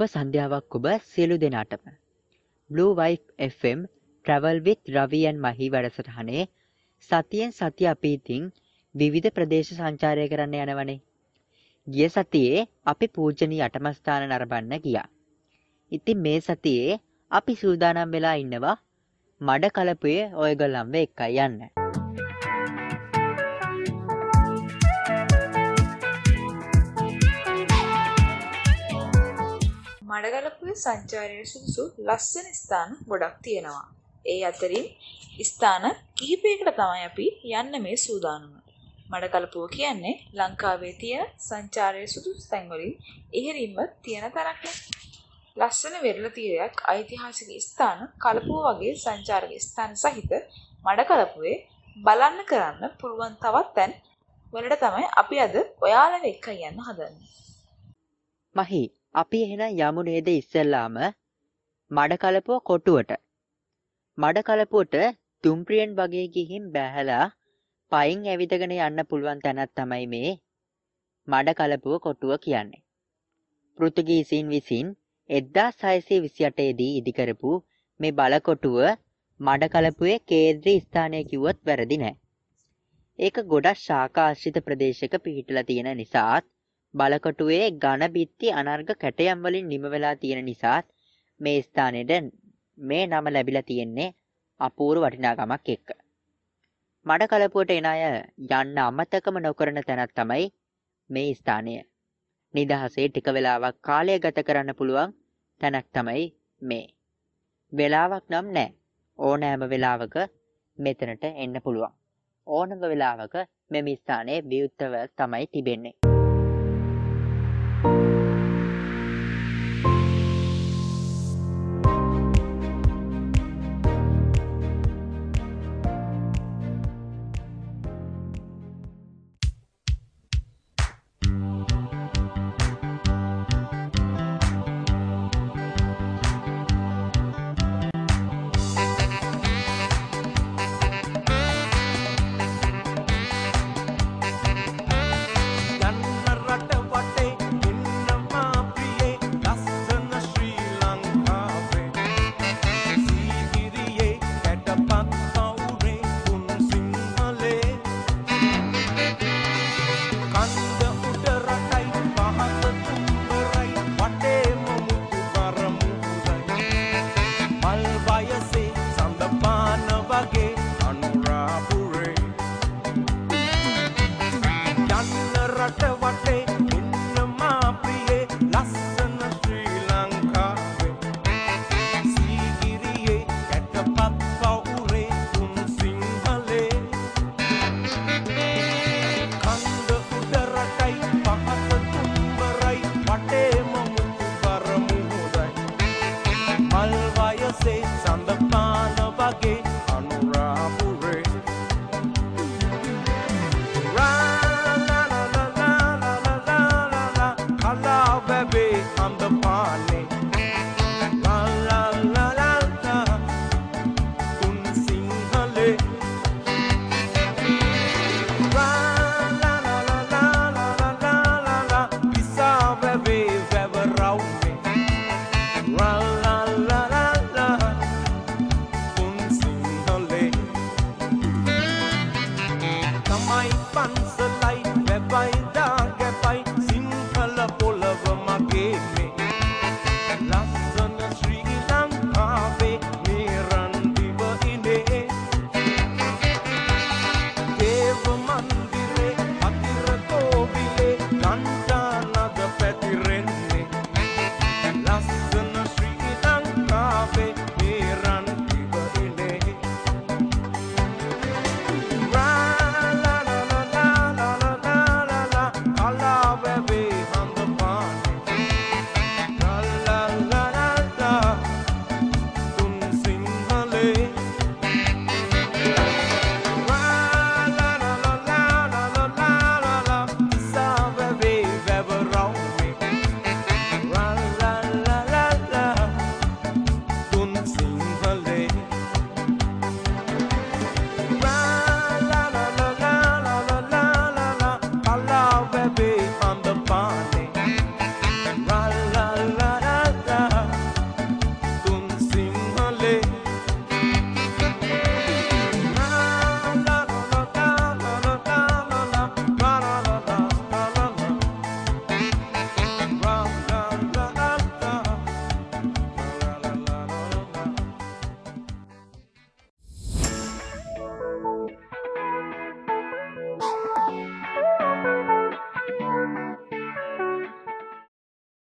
සුබ සන්ධ්‍යාවක් ඔබ සියලු දෙනාටම. Blue Wife FM travel with රවියන් මහි වැඩසටහනේ සතියෙන් සති අපි ඉතිං විවිධ ප්‍රදේශ සංචාරය කරන්න යනවනේ. ගිය සතියේ අපි පූජනී අටමස්ථාන නරබන්න ගියා. ඉතින් මේ සතියේ අපි සූදානම් වෙලා ඉන්නවා මඩ කලපුයේ ඔයගොල්ලම්ව එක්කයි යන්න. මඩගලපුවේ සංචාරයට සුදුසු ලස්සන ස්ථාන ගොඩක් තියෙනවා. ඒ අතරින් ස්ථාන කිහිපයකට තමයි අපි යන්න මේ සූදානම. මඩකලපුව කියන්නේ ලංකාවේ තියෙන සංචාරයේ සුදුසු තැන්වලින් ඉහළින්ම තියෙන තැනක්නේ. ලස්සන වෙරළ තීරයක් ඓතිහාසික ස්ථාන කලපුව වගේ සංචාරක ස්ථාන සහිත මඩකලපුවේ බලන්න කරන්න පුළුවන් තවත් තැන් වලට තමයි අපි අද ඔයාලව එක්ක යන්න හදන්නේ. මහි අපි එහෙනම් යමු නේද ඉස්සෙල්ලාම මඩකලපුව කොටුවට. මඩකලපුවට තුම්ප්‍රියෙන් වගේ ගිහින් බැහැලා පයින් ඇවිදගෙන යන්න පුළුවන් තැනත් තමයි මේ මඩකලපුව කොටුව කියන්නේ. පෘතුගීසින් විසින් එද්දා සයිසේ විසියටේදී ඉදිකරපු මේ බලකොටුව මඩකලපුවේ කේද්‍රී ස්ථානය කිව්වොත් වැරදි නෑ. ඒක ගොඩක් ශාකාශ්‍රිත ප්‍රදේශක පිහිටලා තියෙන නිසාත් බලකොටුවේ ඝන බිත්ති අනර්ග කැටයම් වලින් නිම වෙලා තියෙන නිසාත් මේ ස්ථානෙට මේ නම ලැබිලා තියෙන්නේ අපූර්ව වටිනාකමක් එක්ක. මඩ කලපුවට එන අය යන්න අමතකම නොකරන තැනක් තමයි මේ ස්ථානය. නිදහසේ ටික වෙලාවක් කාලය ගත කරන්න පුළුවන් තැනක් තමයි මේ. වෙලාවක් නම් නෑ. ඕනෑම වෙලාවක මෙතනට එන්න පුළුවන්. ඕනම වෙලාවක මෙම ස්ථානයේ විවුත්තව තමයි තිබෙන්නේ.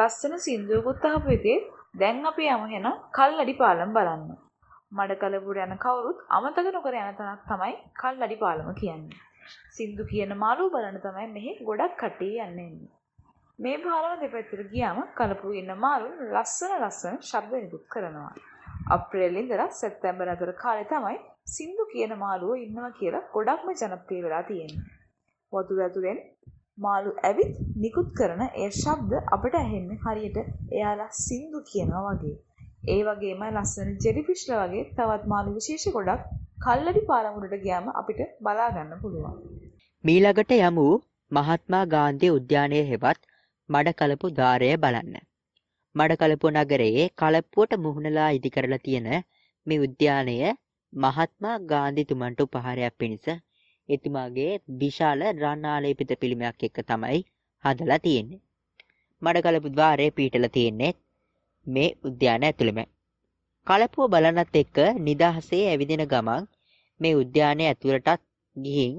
ලස්සන සින්දුවකුත් අහපු එකේ දැන් අපි යමු එහෙනම් කල්ලඩි පාලම බලන්න. මඩකලපුර යන කවුරුත් අමතක නොකර යන තැනක් තමයි කල්ලඩි පාලම කියන්නේ. සින්දු කියන මාළුව බලන්න තමයි මෙහි ගොඩක් කට්ටිය යන්නේ. මේ පාලම දෙපැත්තට ගියාම කලපුවේ ඉන්න මාළුන් ලස්සන ලස්සන ශබ්ද නිකුත් කරනවා. අප්‍රේල් ඉඳලා සැප්තැම්බර් අතර කාලේ තමයි සින්දු කියන මාළුවෝ ඉන්නවා කියලා ගොඩක්ම ජනප්‍රිය වෙලා තියෙන්නේ. වතුර ඇතුලෙන් මාළු ඇවිත් නිකුත් කරන ඒ ශබ්ද අපට ඇහෙන්නේ හරියට එයාලා සින්දු කියනවා වගේ. ඒ වගේම ලස්සන ජෙලිෆිෂ්ලා වගේ තවත් මාළු විශේෂ ගොඩක් කල්ලඩි පාලමුරට ගියාම අපිට බලා ගන්න පුළුවන්. මීළඟට යමු මහත්මා ගාන්ධී උද්‍යානය හෙවත් මඩකලපු ධාරය බලන්න. මඩකලපු නගරයේ කලප්පුවට මුහුණලා ඉදි කරලා තියෙන මේ උද්‍යානය මහත්මා ගාන්ධිතුමන්ට උපහාරයක් පිණිස එතුමාගේ විශාල රන් ආලේපිත පිළිමයක් එක්ක තමයි හදලා තියෙන්නේ. මඩකලපු ద్వාරය පීටල තියෙන්නේ මේ උද්‍යාන ඇතුළෙම. කලපුව බලනත් එක්ක නිදහසේ ඇවිදින ගමන් මේ උද්‍යානය ඇතුළටත් ගිහින්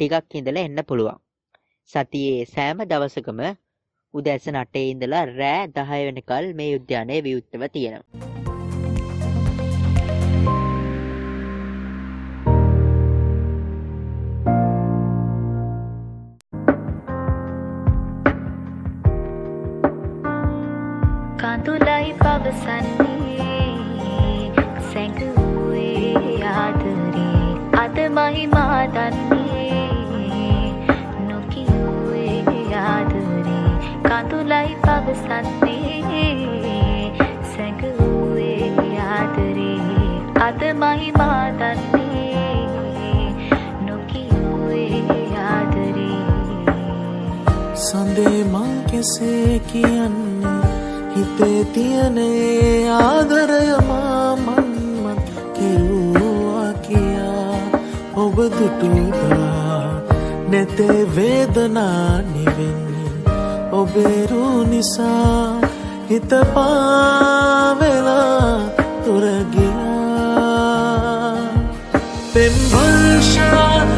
ටිකක් ඉඳලා එන්න පුළුවන්. සතියේ සෑම දවසකම උදැසන අටේ ඉඳලා රෑ දහය වෙනකල් මේ උද්‍යානය විවුත්තව තියෙනවා. පවසන්නේ සැඟුවේ ආදරේ අද මහිමා දන්නේ නොකිව්වේ ආදරේ කඳුලයි පවසන්නේ සැඟුවේ ආදරේ අද මහිමා දන්නේ නොකිව්වේ ආදරේ සඳේ මං කෙසේ කියන්නේ හිතේ තියනේ ආදරයමා මන්මත් කෙරුවා කියා. ඔබ දුටුදා නැතේ වේදනා නිවෙන්නේ ඔබේරු නිසා. හිත පාවෙලා තුරගියා. පෙම්වර්ෂා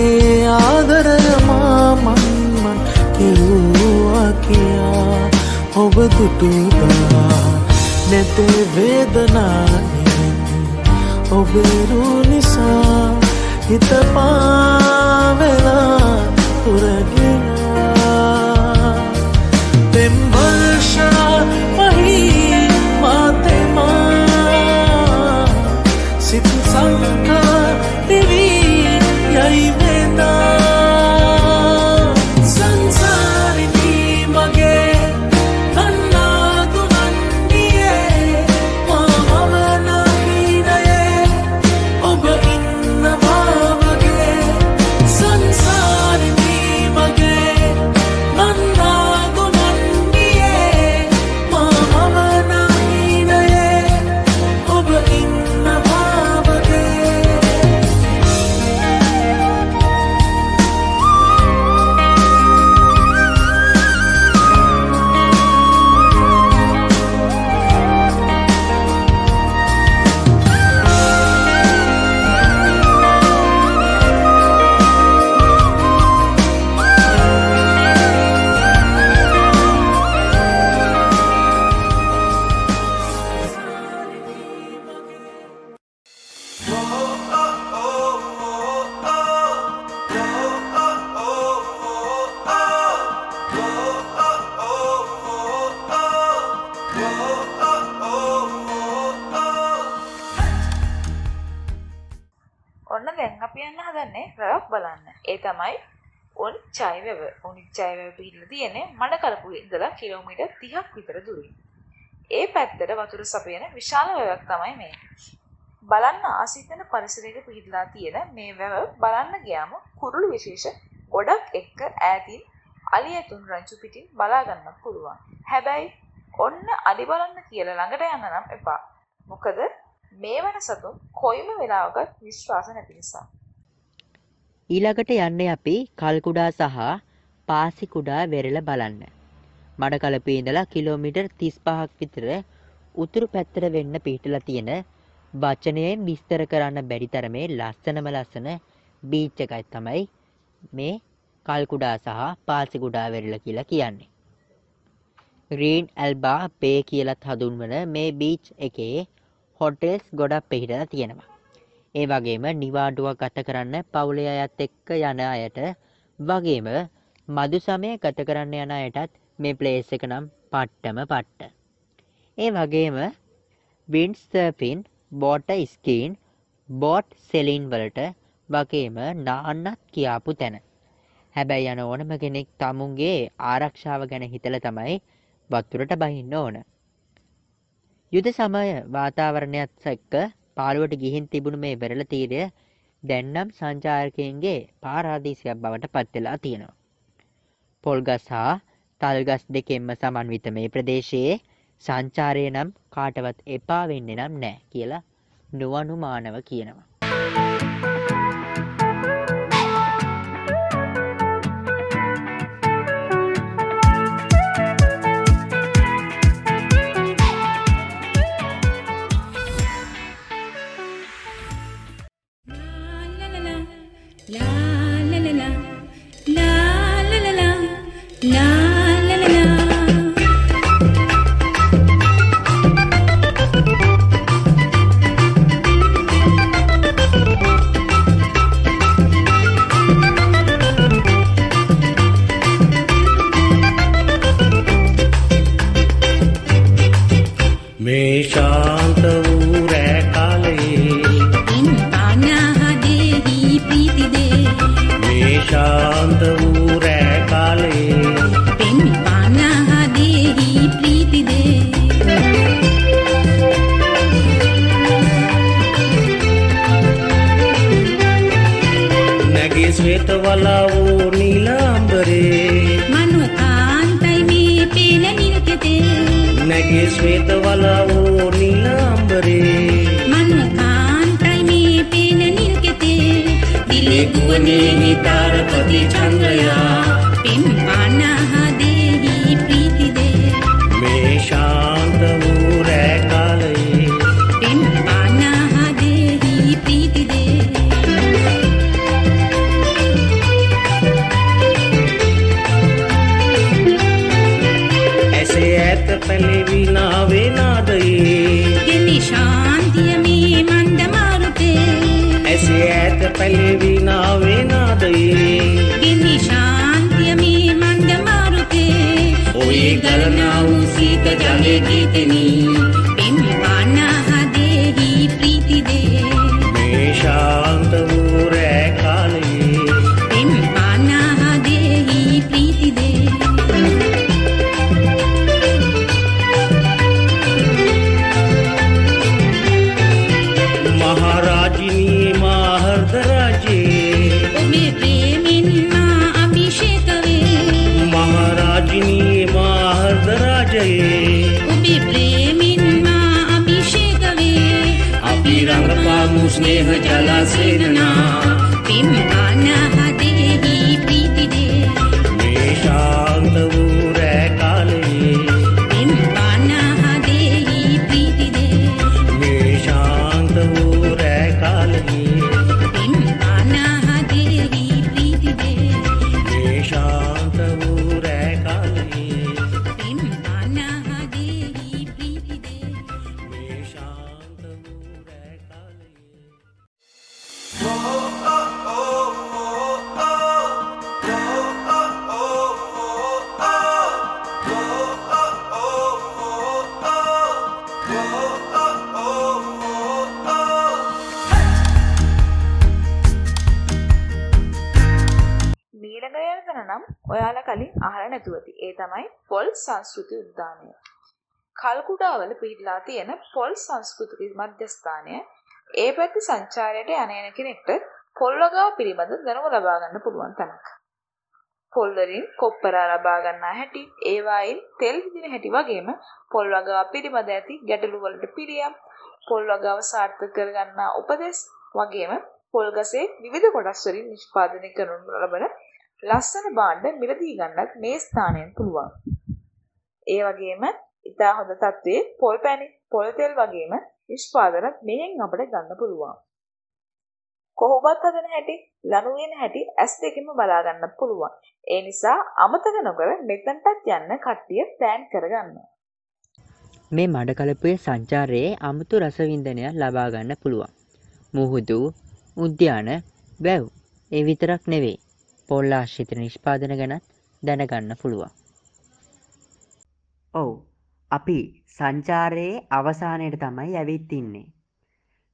තියනේ ආදරයමා මන්මන් කිව්වා කියා. ඔබ දුටුදා නැතේ වේදනානෙන් ඔබරු නිසා හිත පාවෙලා තුරගිලා ඒ තමයි උනිච්චයි වැව. උනිච්චයි වැව පිහිටලා තියෙන්නේ මඩකලපුවේ ඉඳලා කිලෝමීටර් 30ක් විතර දුරින්. ඒ පැත්තට වතුර සපයන විශාල වැවක් තමයි මේ. බලන්න ආසිතන පරිසරයක පිහිටලා තියෙන මේ වැව බලන්න ගියාම කුරුළු විශේෂ ගොඩක් එක්ක ඈතින් අලි ඇතුන් රංචු පිටින් බලා ගන්නත් පුළුවන්. හැබැයි ඔන්න අලි බලන්න කියලා ළඟට යන්න නම් එපා. මොකද මේ වන සතුන් කොයිම වෙලාවකත් විශ්වාස නැති නිසා. ඊළඟට යන්න අපි කල්කුඩා සහ පාසිකුඩා වෙරළ බලන්න. මඩකලපේ ඉඳලා කිලෝමීටර් 35ක් විතර උතුරු පැත්තට වෙන්න පිහිටලා තියෙන වචනයෙන් විස්තර කරන්න බැරි තරමේ ලස්සනම ලස්සන බීච් එකයි තමයි මේ කල්කුඩා සහ පාසිකුඩා වෙරළ කියලා කියන්නේ. ග්‍රීන් ඇල්බා පේ කියලත් හඳුන්වන මේ බීච් එකේ හොටෙල්ස් ගොඩක් පිහිටලා තියෙනවා. ඒ වගේම නිවාඩුවක් ගත කරන්න පවුලේ අයත් එක්ක යන අයට වගේම මදු සමය ගත කරන්න යන අයටත් මේ ප්ලේස් එක නම් පට්ටම පට්ට. ඒ වගේම වින්ස්තර්පින් බෝට ස්කීන් බෝට් සෙලින් වලට වගේම නාන්නත් කියාපු තැන. හැබැයි යන ඕනම කෙනෙක් තමුන්ගේ ආරක්ෂාව ගැන හිතල තමයි වත්තුරට බහින්න ඕන. යුද සමය වාතාවරණයත් එක්ක පාළුවට ගිහින් තිබුණු මේ වෙරළ තීරය දැන්නම් සංචාරකයන්ගේ පාරාදීසයක් බවට පත්වෙලා තියෙනවා. පොල්ගස් හා තල්ගස් දෙකෙන්ම සමන්විත මේ ප්‍රදේශයේ සංචාරය නම් කාටවත් එපා වෙන්න නම් නෑ කියලා නුවනුමානව කියනවා. वाला वो नीलांबरे मनु कांतैमी तेन निरुक्ते नगे श्वेत वाला वो नीलांबरे मनु कांतैमी तेन निरुक्ते दिले गुने तारपति चंद्रया। पिंड සංස්කෘති උද්‍යානය. කල්කුඩාවල පිහිටලා තියෙන පොල් සංස්කෘතික මධ්‍යස්ථානය ඒ පැත්තේ සංචාරයට යන එන කෙනෙක්ට පොල් වගාව පිළිබඳ දැනුම ලබා ගන්න පුළුවන් තැනක්. පොල් වලින් කොප්පරා ලබා ගන්නා හැටි, ඒ වයින් තෙල් හිදින හැටි වගේම පොල් වගාව පිළිබඳ ඇති ගැටලු වලට පිළියම්, පොල් වගාව සාර්ථක කර ගන්නා උපදෙස් වගේම පොල් ගසේ විවිධ කොටස් වලින් නිෂ්පාදනය කරනු ලබන ලස්සන භාණ්ඩ මිලදී ගන්නත් මේ ස්ථානයෙන් පුළුවන්. ඒ වගේම ඉතා හොඳ තත්ත්වයේ පොල් පැණි, පොල් තෙල් වගේම නිෂ්පාදනත් මෙහෙන් අපිට ගන්න පුළුවන්. කොහොමත් හදන හැටි, ලනු වෙන හැටි ඇස් දෙකෙන්ම බලා ගන්නත් පුළුවන්. ඒ නිසා අමතක නොකර මෙතනටත් යන්න කට්ටිය ප්ලෑන් කරගන්න. මේ මඩකලපුය සංචාරයේ අමුතු රසවින්දනයක් ලබාගන්න පුළුවන්. මුහුදු උද්‍යාන වැව් ඒ විතරක් නෙවෙයි පොල්ලාශ්‍රිත නිෂ්පාදන ගැනත් දැනගන්න පුළුවන්. ඔව් අපි සංචාරයේ අවසානයට තමයි ඇවිත් ඉන්නේ.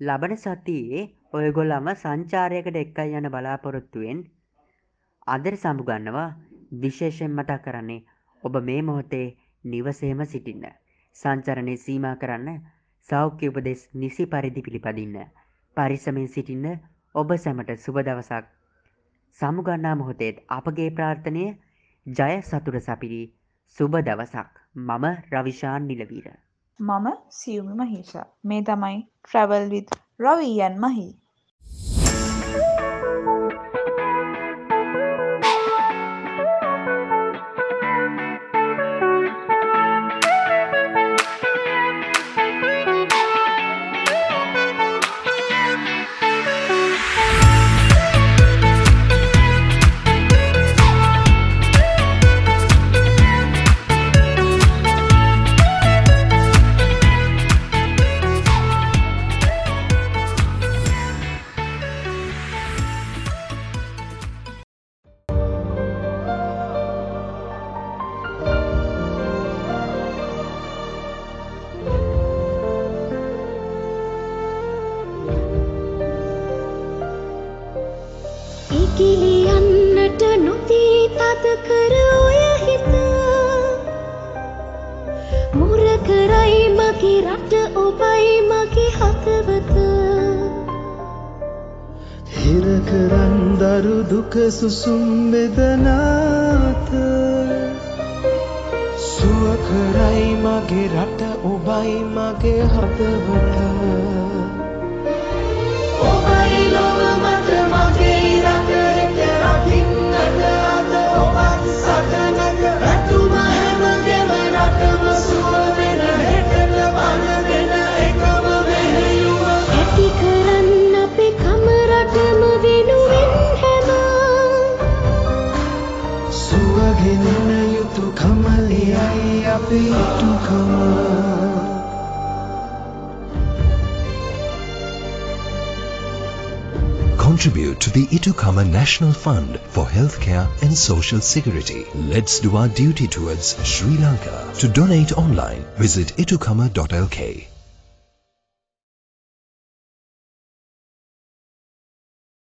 ලබන සතියේ ඔයගොල්ලම සංචාරයකට එක්කයි යන බලාපොරොත්තුවෙන් අදර සමුගන්නවා විශේෂයෙන් මතක් කරන්නේ ඔබ මේ මොහොතේ නිවසේම සිටින්න. සංචරණය සීමා කරන්න සෞඛ්‍ය උපදෙස් නිසි පරිදි පිළිපදින්න. පරිස්සමෙන් සිටින්න ඔබ සැමට සුබ දවසක්. සමුගන්නා මොහොතේත් අපගේ ප්‍රාර්ථනය ජය සතුර සපිරි සුබ දවසක්. මම රවිශාන් නිලවීර. මම සියුමි මහීෂා. මේ තමයි Travel with Ravi and Mahi. නොදී තද කර ඔය හිත මුර කරයි මගේ රට ඔබයි මගේ හතවත හිර කරන් දරු දුක සුසුම් වෙදනාත සුව කරයි මගේ රට ඔබයි මගේ හදවත ඔබයි ලොව මත contribute to the Itukama National Fund for Healthcare and Social Security. Let's do our duty towards Sri Lanka. To donate online, visit itukama.lk.